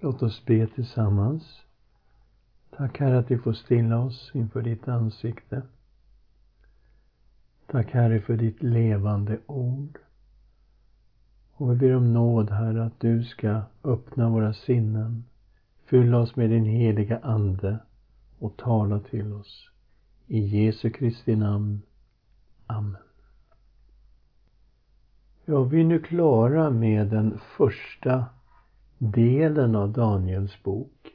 Låt oss be tillsammans. Tack Herre att vi får stilla oss inför ditt ansikte. Tack Herre för ditt levande ord. Och vi ber om nåd Herre att du ska öppna våra sinnen, fylla oss med din heliga Ande och tala till oss. I Jesu Kristi namn. Amen. Ja, vi är nu klara med den första delen av Daniels bok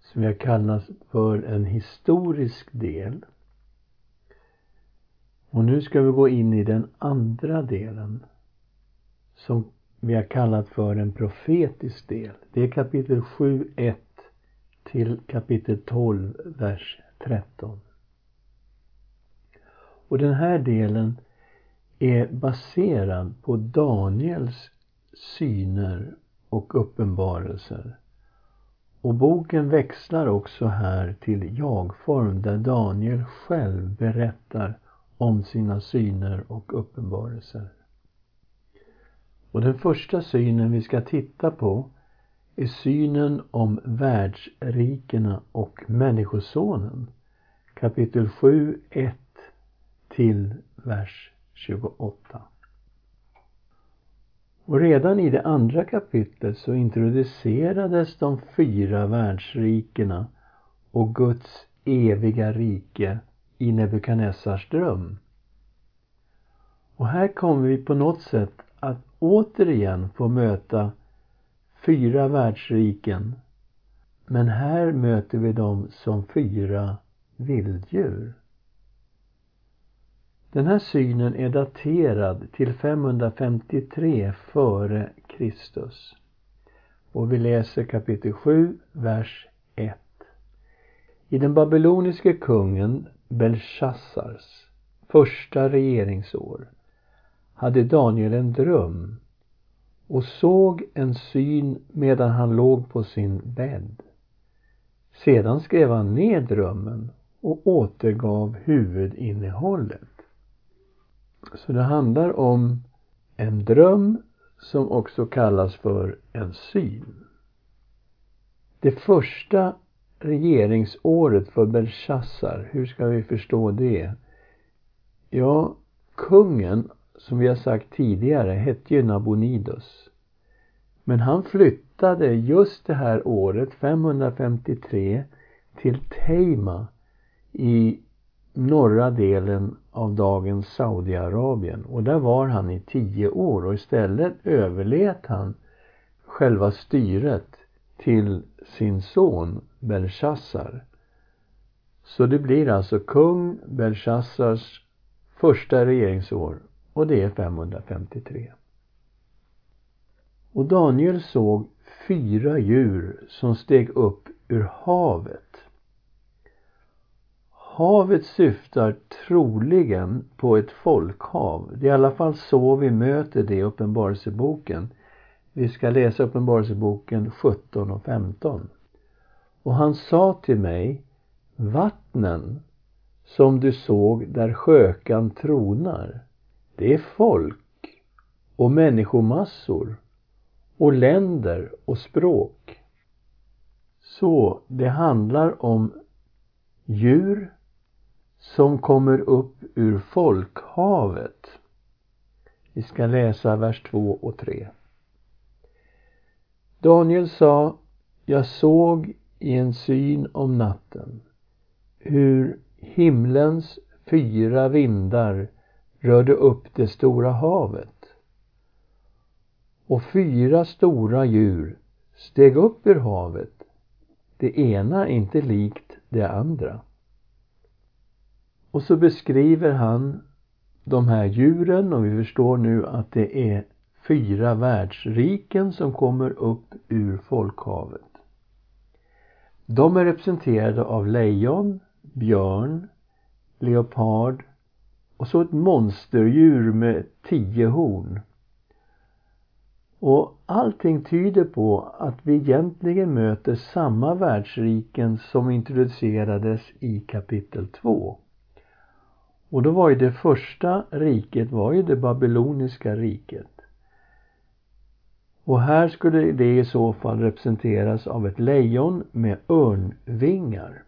som jag kallar för en historisk del. Och nu ska vi gå in i den andra delen som vi har kallat för en profetisk del. Det är kapitel 7, 1 till kapitel 12, vers 13. Och den här delen är baserad på Daniels syner och uppenbarelser. Och boken växlar också här till jag-form där Daniel själv berättar om sina syner och uppenbarelser. Och den första synen vi ska titta på är synen om världsrikena och Människosonen. Kapitel 7, 1 till vers 28. Och redan i det andra kapitlet så introducerades de fyra världsrikena och Guds eviga rike i Nebukadnessars dröm. Och här kommer vi på något sätt att återigen få möta fyra världsriken. Men här möter vi dem som fyra vilddjur. Den här synen är daterad till 553 före Kristus. Och vi läser kapitel 7, vers 1. I den babyloniske kungen Belshazzars första regeringsår hade Daniel en dröm och såg en syn medan han låg på sin bädd. Sedan skrev han ner drömmen och återgav huvudinnehållet. Så det handlar om en dröm som också kallas för en syn. Det första regeringsåret för Belshazzar, hur ska vi förstå det? Ja, kungen, som vi har sagt tidigare, hette ju Nabonidus. Men han flyttade just det här året, 553, till Teima i norra delen av dagens Saudiarabien och där var han i tio år och istället överlät han själva styret till sin son Belshazzar. Så det blir alltså kung Belshazzars första regeringsår och det är 553. Och Daniel såg fyra djur som steg upp ur havet Havet syftar troligen på ett folkhav. Det är i alla fall så vi möter det i Uppenbarelseboken. Vi ska läsa Uppenbarelseboken 17 och 15. Och han sa till mig, vattnen som du såg där skökan tronar, det är folk och människomassor och länder och språk. Så det handlar om djur som kommer upp ur folkhavet. Vi ska läsa vers 2 och 3. Daniel sa, jag såg i en syn om natten hur himlens fyra vindar rörde upp det stora havet. Och fyra stora djur steg upp ur havet, det ena inte likt det andra. Och så beskriver han de här djuren och vi förstår nu att det är fyra världsriken som kommer upp ur folkhavet. De är representerade av lejon, björn, leopard och så ett monsterdjur med tio horn. Och allting tyder på att vi egentligen möter samma världsriken som introducerades i kapitel 2. Och då var ju det första riket var ju det babyloniska riket. Och här skulle det i så fall representeras av ett lejon med örnvingar.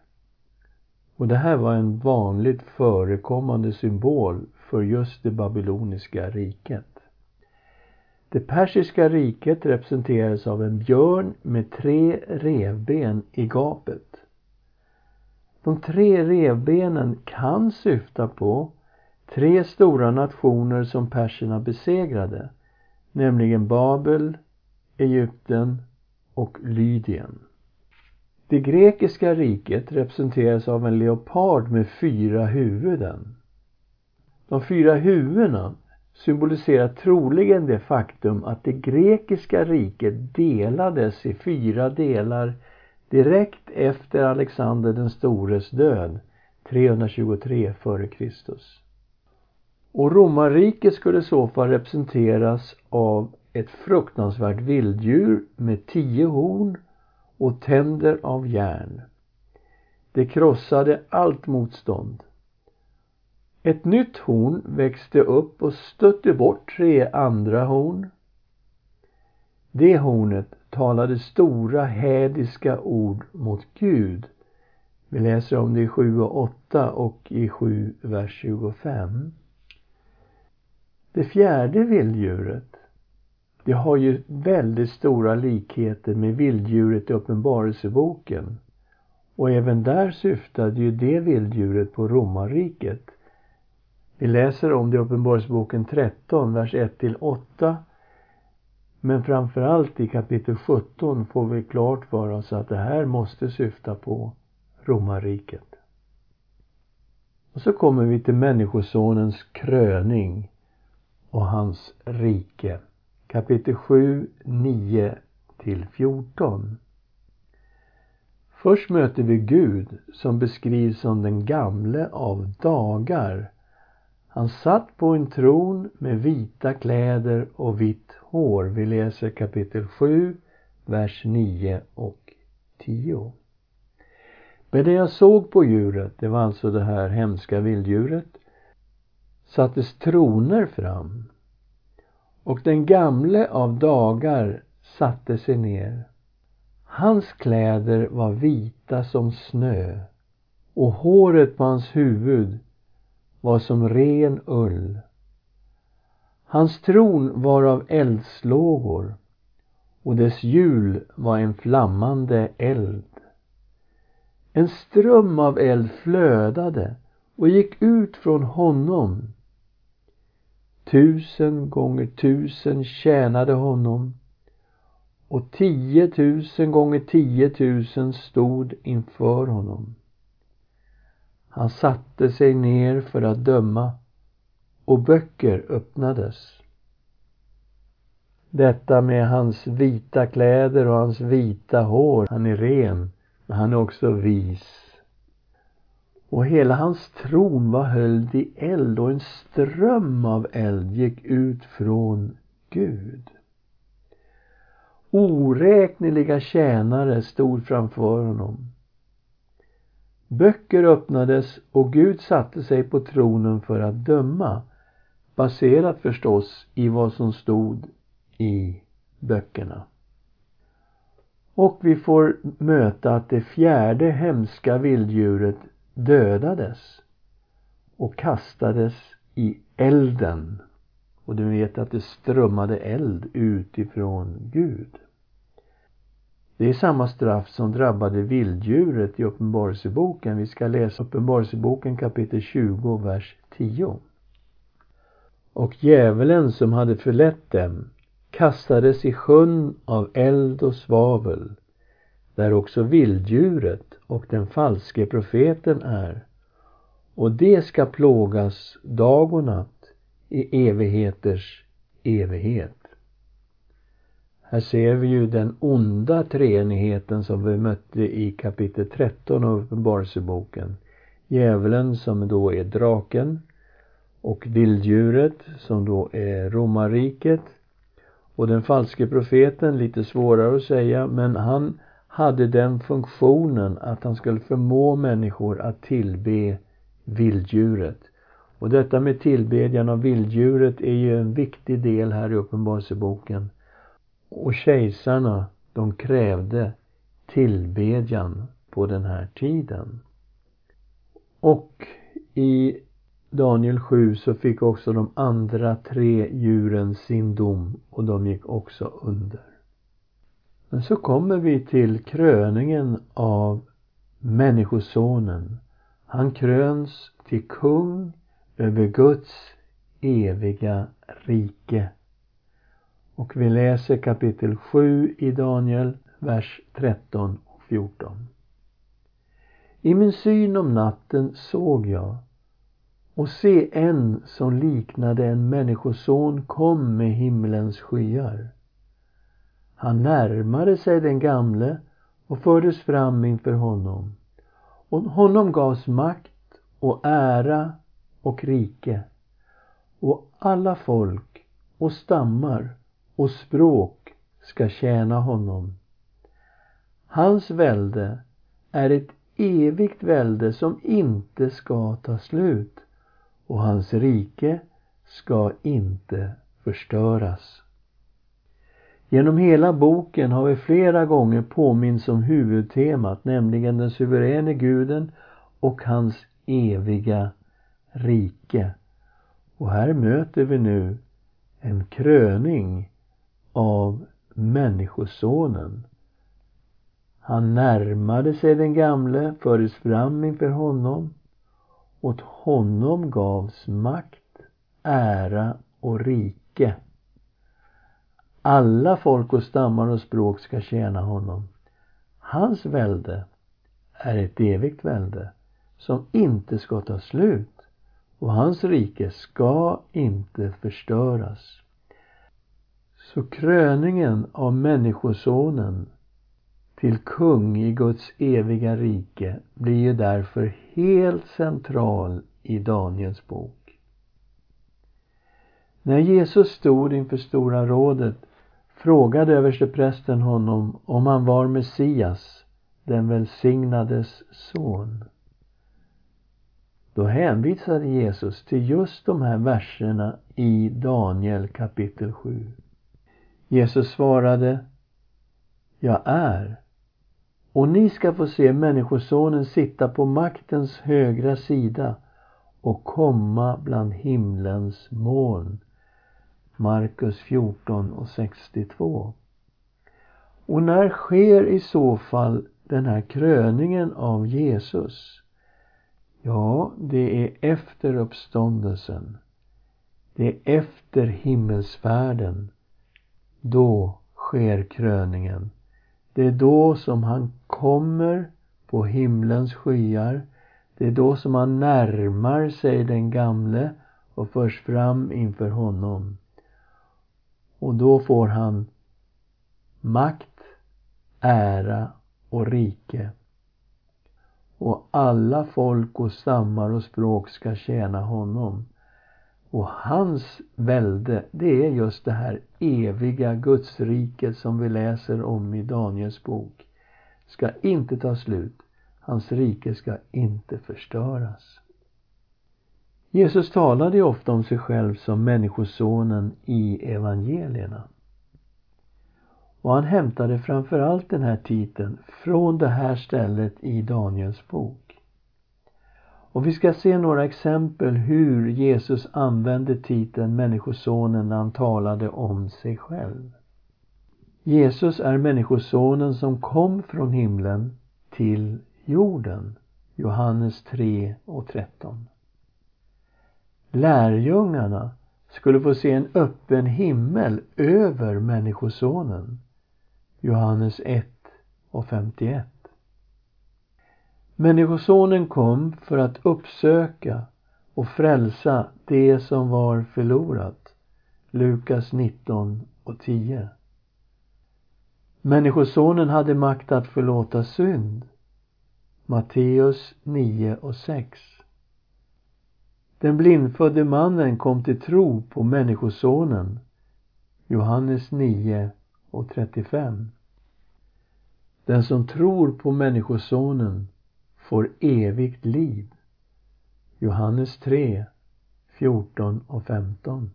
Och det här var en vanligt förekommande symbol för just det babyloniska riket. Det persiska riket representeras av en björn med tre revben i gapet. De tre revbenen kan syfta på tre stora nationer som perserna besegrade, nämligen Babel, Egypten och Lydien. Det grekiska riket representeras av en leopard med fyra huvuden. De fyra huvudena symboliserar troligen det faktum att det grekiska riket delades i fyra delar direkt efter Alexander den stores död 323 f.Kr. Och romarriket skulle i så fall representeras av ett fruktansvärt vilddjur med tio horn och tänder av järn. Det krossade allt motstånd. Ett nytt horn växte upp och stötte bort tre andra horn. Det hornet talade stora hädiska ord mot Gud. Vi läser om det i 7 och 8 och i 7, vers 25. Det fjärde vilddjuret, det har ju väldigt stora likheter med vilddjuret i Uppenbarelseboken. Och även där syftade ju det vilddjuret på romarriket. Vi läser om det i Uppenbarelseboken 13, vers 1 till 8. Men framförallt i kapitel 17 får vi klart för oss att det här måste syfta på romarriket. Och så kommer vi till Människosonens kröning och hans rike. Kapitel 7, 9 till 14. Först möter vi Gud som beskrivs som den gamle av dagar. Han satt på en tron med vita kläder och vitt hår. Vi läser kapitel 7, vers 9 och 10. Men det jag såg på djuret, det var alltså det här hemska vilddjuret, sattes troner fram och den gamle av dagar satte sig ner. Hans kläder var vita som snö och håret på hans huvud var som ren ull. Hans tron var av eldslågor och dess hjul var en flammande eld. En ström av eld flödade och gick ut från honom Tusen gånger tusen tjänade honom och tiotusen gånger tiotusen stod inför honom. Han satte sig ner för att döma och böcker öppnades. Detta med hans vita kläder och hans vita hår. Han är ren, men han är också vis. Och hela hans tron var höljd i eld och en ström av eld gick ut från Gud. Oräkneliga tjänare stod framför honom. Böcker öppnades och Gud satte sig på tronen för att döma, baserat förstås i vad som stod i böckerna. Och vi får möta att det fjärde hemska vilddjuret dödades och kastades i elden. Och du vet att det strömmade eld utifrån Gud. Det är samma straff som drabbade vilddjuret i Uppenbarelseboken. Vi ska läsa Uppenbarelseboken kapitel 20, vers 10. Och djävulen som hade förlett dem kastades i sjön av eld och svavel, där också vilddjuret och den falske profeten är. Och det ska plågas dag och natt i evigheters evighet. Här ser vi ju den onda treenigheten som vi mötte i kapitel 13 av Uppenbarelseboken. Djävulen som då är draken och vilddjuret som då är romarriket och den falske profeten, lite svårare att säga, men han hade den funktionen att han skulle förmå människor att tillbe vilddjuret. Och detta med tillbedjan av vilddjuret är ju en viktig del här i Uppenbarelseboken och kejsarna, de krävde tillbedjan på den här tiden. Och i Daniel 7 så fick också de andra tre djuren sin dom och de gick också under. Men så kommer vi till kröningen av Människosonen. Han kröns till kung över Guds eviga rike. Och vi läser kapitel 7 i Daniel, vers 13 och 14. I min syn om natten såg jag och se en som liknade en människoson kom med himlens skyar. Han närmade sig den gamle och fördes fram inför honom. Och honom gavs makt och ära och rike. Och alla folk och stammar och språk ska tjäna honom. Hans välde är ett evigt välde som inte ska ta slut och hans rike ska inte förstöras. Genom hela boken har vi flera gånger påminns om huvudtemat, nämligen den suveräne guden och hans eviga rike. Och här möter vi nu en kröning av Människosonen. Han närmade sig den gamle, fördes fram inför honom. Åt honom gavs makt, ära och rike. Alla folk och stammar och språk ska tjäna honom. Hans välde är ett evigt välde som inte ska ta slut och hans rike ska inte förstöras. Så kröningen av Människosonen till kung i Guds eviga rike blir ju därför helt central i Daniels bok. När Jesus stod inför Stora rådet frågade översteprästen honom om han var Messias, den välsignades son. Då hänvisade Jesus till just de här verserna i Daniel kapitel 7. Jesus svarade Jag är och ni ska få se Människosonen sitta på maktens högra sida och komma bland himlens moln. Markus 14 och 62. Och när sker i så fall den här kröningen av Jesus? Ja, det är efter uppståndelsen. Det är efter himmelsfärden. Då sker kröningen. Det är då som han kommer på himlens skyar. Det är då som han närmar sig den gamle och förs fram inför honom. Och då får han makt, ära och rike. Och alla folk och stammar och språk ska tjäna honom. Och hans välde, det är just det här eviga Gudsriket som vi läser om i Daniels bok. Ska inte ta slut. Hans rike ska inte förstöras. Jesus talade ju ofta om sig själv som Människosonen i evangelierna. Och han hämtade framförallt den här titeln från det här stället i Daniels bok. Och vi ska se några exempel hur Jesus använde titeln Människosonen när han talade om sig själv. Jesus är Människosonen som kom från himlen till jorden. Johannes 3 och 13. Lärjungarna skulle få se en öppen himmel över Människosonen. Johannes 1 och 51. Människosonen kom för att uppsöka och frälsa det som var förlorat. Lukas 19 och 10. Människosonen hade makt att förlåta synd. Matteus 9 och 6. Den blindfödde mannen kom till tro på Människosonen. Johannes 9 och 35. Den som tror på Människosonen får evigt liv. Johannes 3, 14 och 15.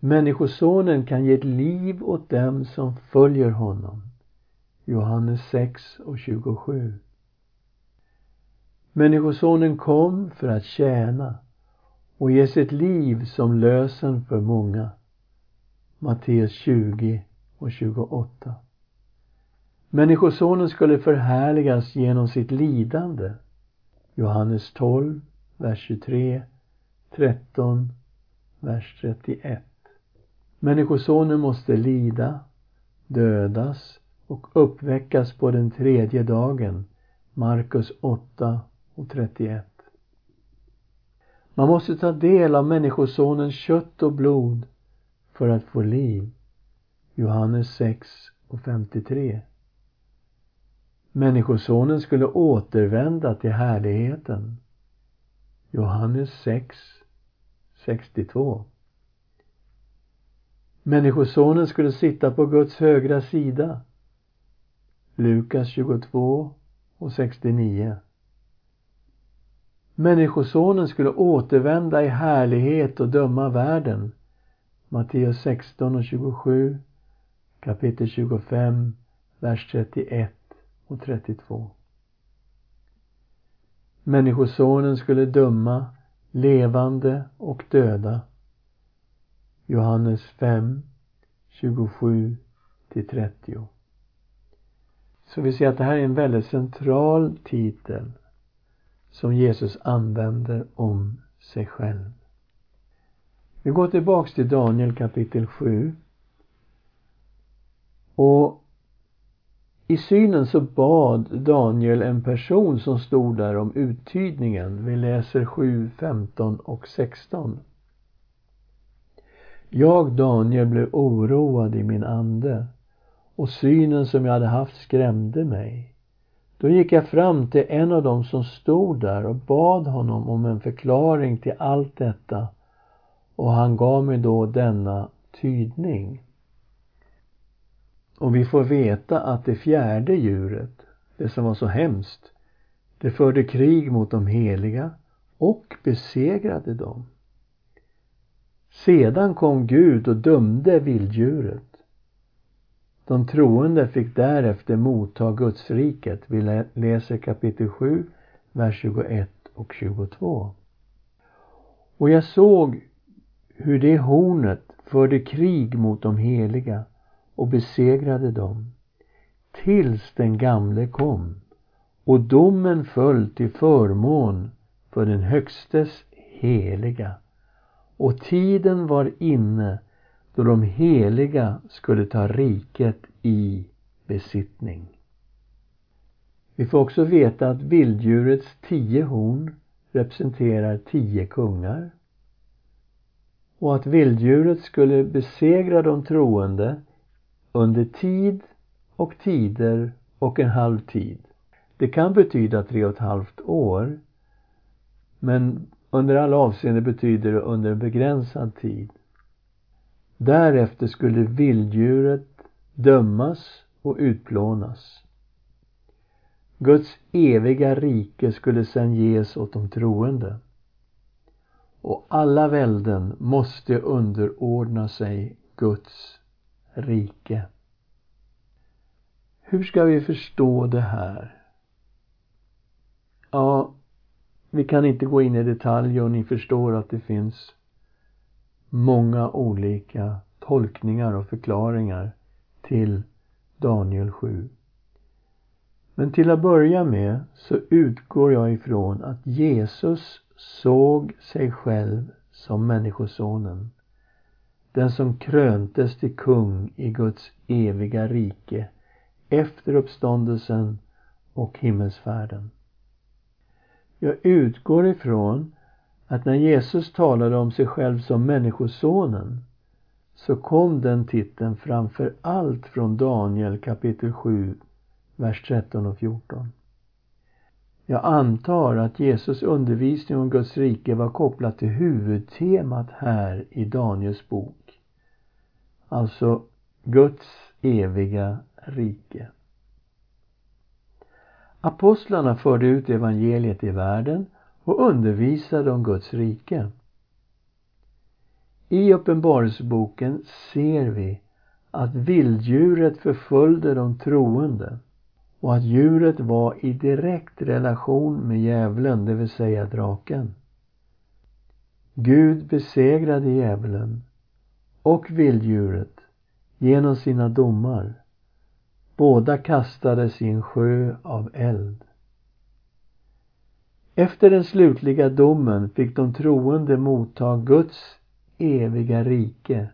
Människosonen kan ge ett liv åt dem som följer honom. Johannes 6 och 27. Människosonen kom för att tjäna och ge sitt liv som lösen för många. Matteus 20 och 28. Människosonen skulle förhärligas genom sitt lidande. Johannes 12, vers 23, 13, vers 31. Människosonen måste lida, dödas och uppväckas på den tredje dagen. Markus 8 och 31. Man måste ta del av Människosonens kött och blod för att få liv. Johannes 6 och 53. Människosonen skulle återvända till härligheten. Johannes 6, 62. Människosonen skulle sitta på Guds högra sida. Lukas 22 och 69. Människosonen skulle återvända i härlighet och döma världen. Matteus 16 och 27, kapitel 25, vers 31 och 32. Människosonen skulle döma levande och döda. Johannes 5, 27 till 30. Så vi ser att det här är en väldigt central titel som Jesus använder om sig själv. Vi går tillbaks till Daniel kapitel 7. Och i synen så bad Daniel en person som stod där om uttydningen. Vi läser 7, 15 och 16. Jag, Daniel, blev oroad i min ande och synen som jag hade haft skrämde mig. Då gick jag fram till en av dem som stod där och bad honom om en förklaring till allt detta och han gav mig då denna tydning. Och vi får veta att det fjärde djuret, det som var så hemskt, det förde krig mot de heliga och besegrade dem. Sedan kom Gud och dömde vilddjuret. De troende fick därefter motta Gudsriket. Vi läser kapitel 7, vers 21 och 22. Och jag såg hur det hornet förde krig mot de heliga och besegrade dem, tills den gamle kom och domen föll till förmån för den Högstes heliga. Och tiden var inne då de heliga skulle ta riket i besittning. Vi får också veta att vilddjurets tio horn representerar tio kungar och att vilddjuret skulle besegra de troende under tid och tider och en halv tid. Det kan betyda tre och ett halvt år men under alla avseenden betyder det under en begränsad tid. Därefter skulle vilddjuret dömas och utplånas. Guds eviga rike skulle sedan ges åt de troende. Och alla välden måste underordna sig Guds rike. Hur ska vi förstå det här? Ja, vi kan inte gå in i detalj och ni förstår att det finns många olika tolkningar och förklaringar till Daniel 7. Men till att börja med så utgår jag ifrån att Jesus såg sig själv som Människosonen. Den som kröntes till kung i Guds eviga rike efter uppståndelsen och himmelsfärden. Jag utgår ifrån att när Jesus talade om sig själv som Människosonen så kom den titeln framför allt från Daniel kapitel 7, vers 13 och 14. Jag antar att Jesus undervisning om Guds rike var kopplat till huvudtemat här i Daniels bok. Alltså Guds eviga rike. Apostlarna förde ut evangeliet i världen och undervisade om Guds rike. I Uppenbarelseboken ser vi att vilddjuret förföljde de troende och att djuret var i direkt relation med djävulen, det vill säga draken. Gud besegrade djävulen och vilddjuret genom sina domar. Båda kastades i en sjö av eld. Efter den slutliga domen fick de troende motta Guds eviga rike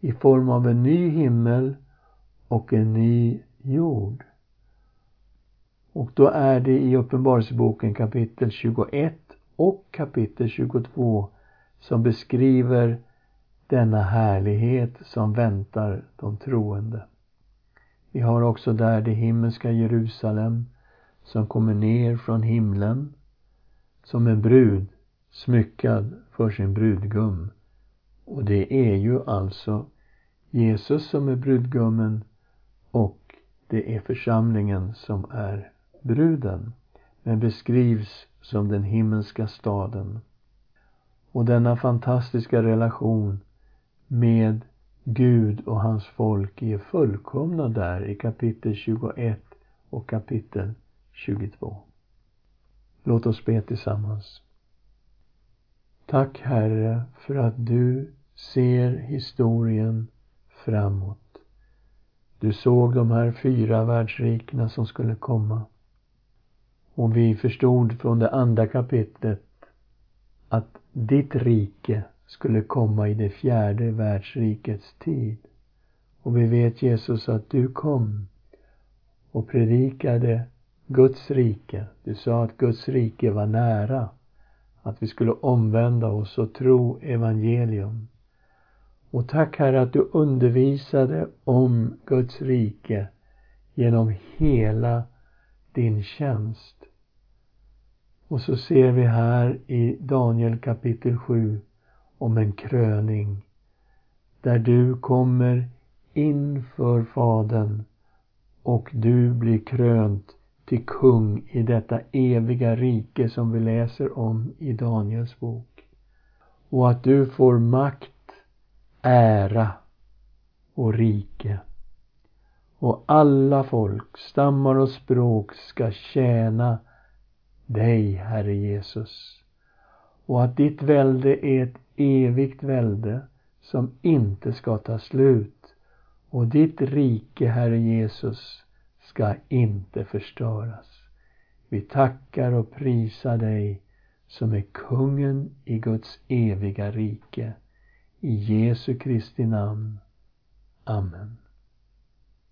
i form av en ny himmel och en ny jord. Och då är det i Uppenbarelseboken kapitel 21 och kapitel 22 som beskriver denna härlighet som väntar de troende. Vi har också där det himmelska Jerusalem som kommer ner från himlen som en brud smyckad för sin brudgum. Och det är ju alltså Jesus som är brudgummen och det är församlingen som är bruden, men beskrivs som den himmelska staden. Och denna fantastiska relation med Gud och hans folk är fullkomna där i kapitel 21 och kapitel 22. Låt oss be tillsammans. Tack Herre för att du ser historien framåt. Du såg de här fyra världsrikena som skulle komma. Och vi förstod från det andra kapitlet att ditt rike skulle komma i det fjärde världsrikets tid. Och vi vet Jesus att du kom och predikade Guds rike. Du sa att Guds rike var nära. Att vi skulle omvända oss och tro evangelium. Och tack Herre att du undervisade om Guds rike genom hela din tjänst. Och så ser vi här i Daniel kapitel 7 om en kröning där du kommer inför Fadern och du blir krönt till kung i detta eviga rike som vi läser om i Daniels bok. Och att du får makt, ära och rike. Och alla folk, stammar och språk ska tjäna dig, Herre Jesus. Och att ditt välde är ett evigt välde som inte ska ta slut. Och ditt rike, Herre Jesus, ska inte förstöras. Vi tackar och prisar dig som är kungen i Guds eviga rike. I Jesu Kristi namn. Amen.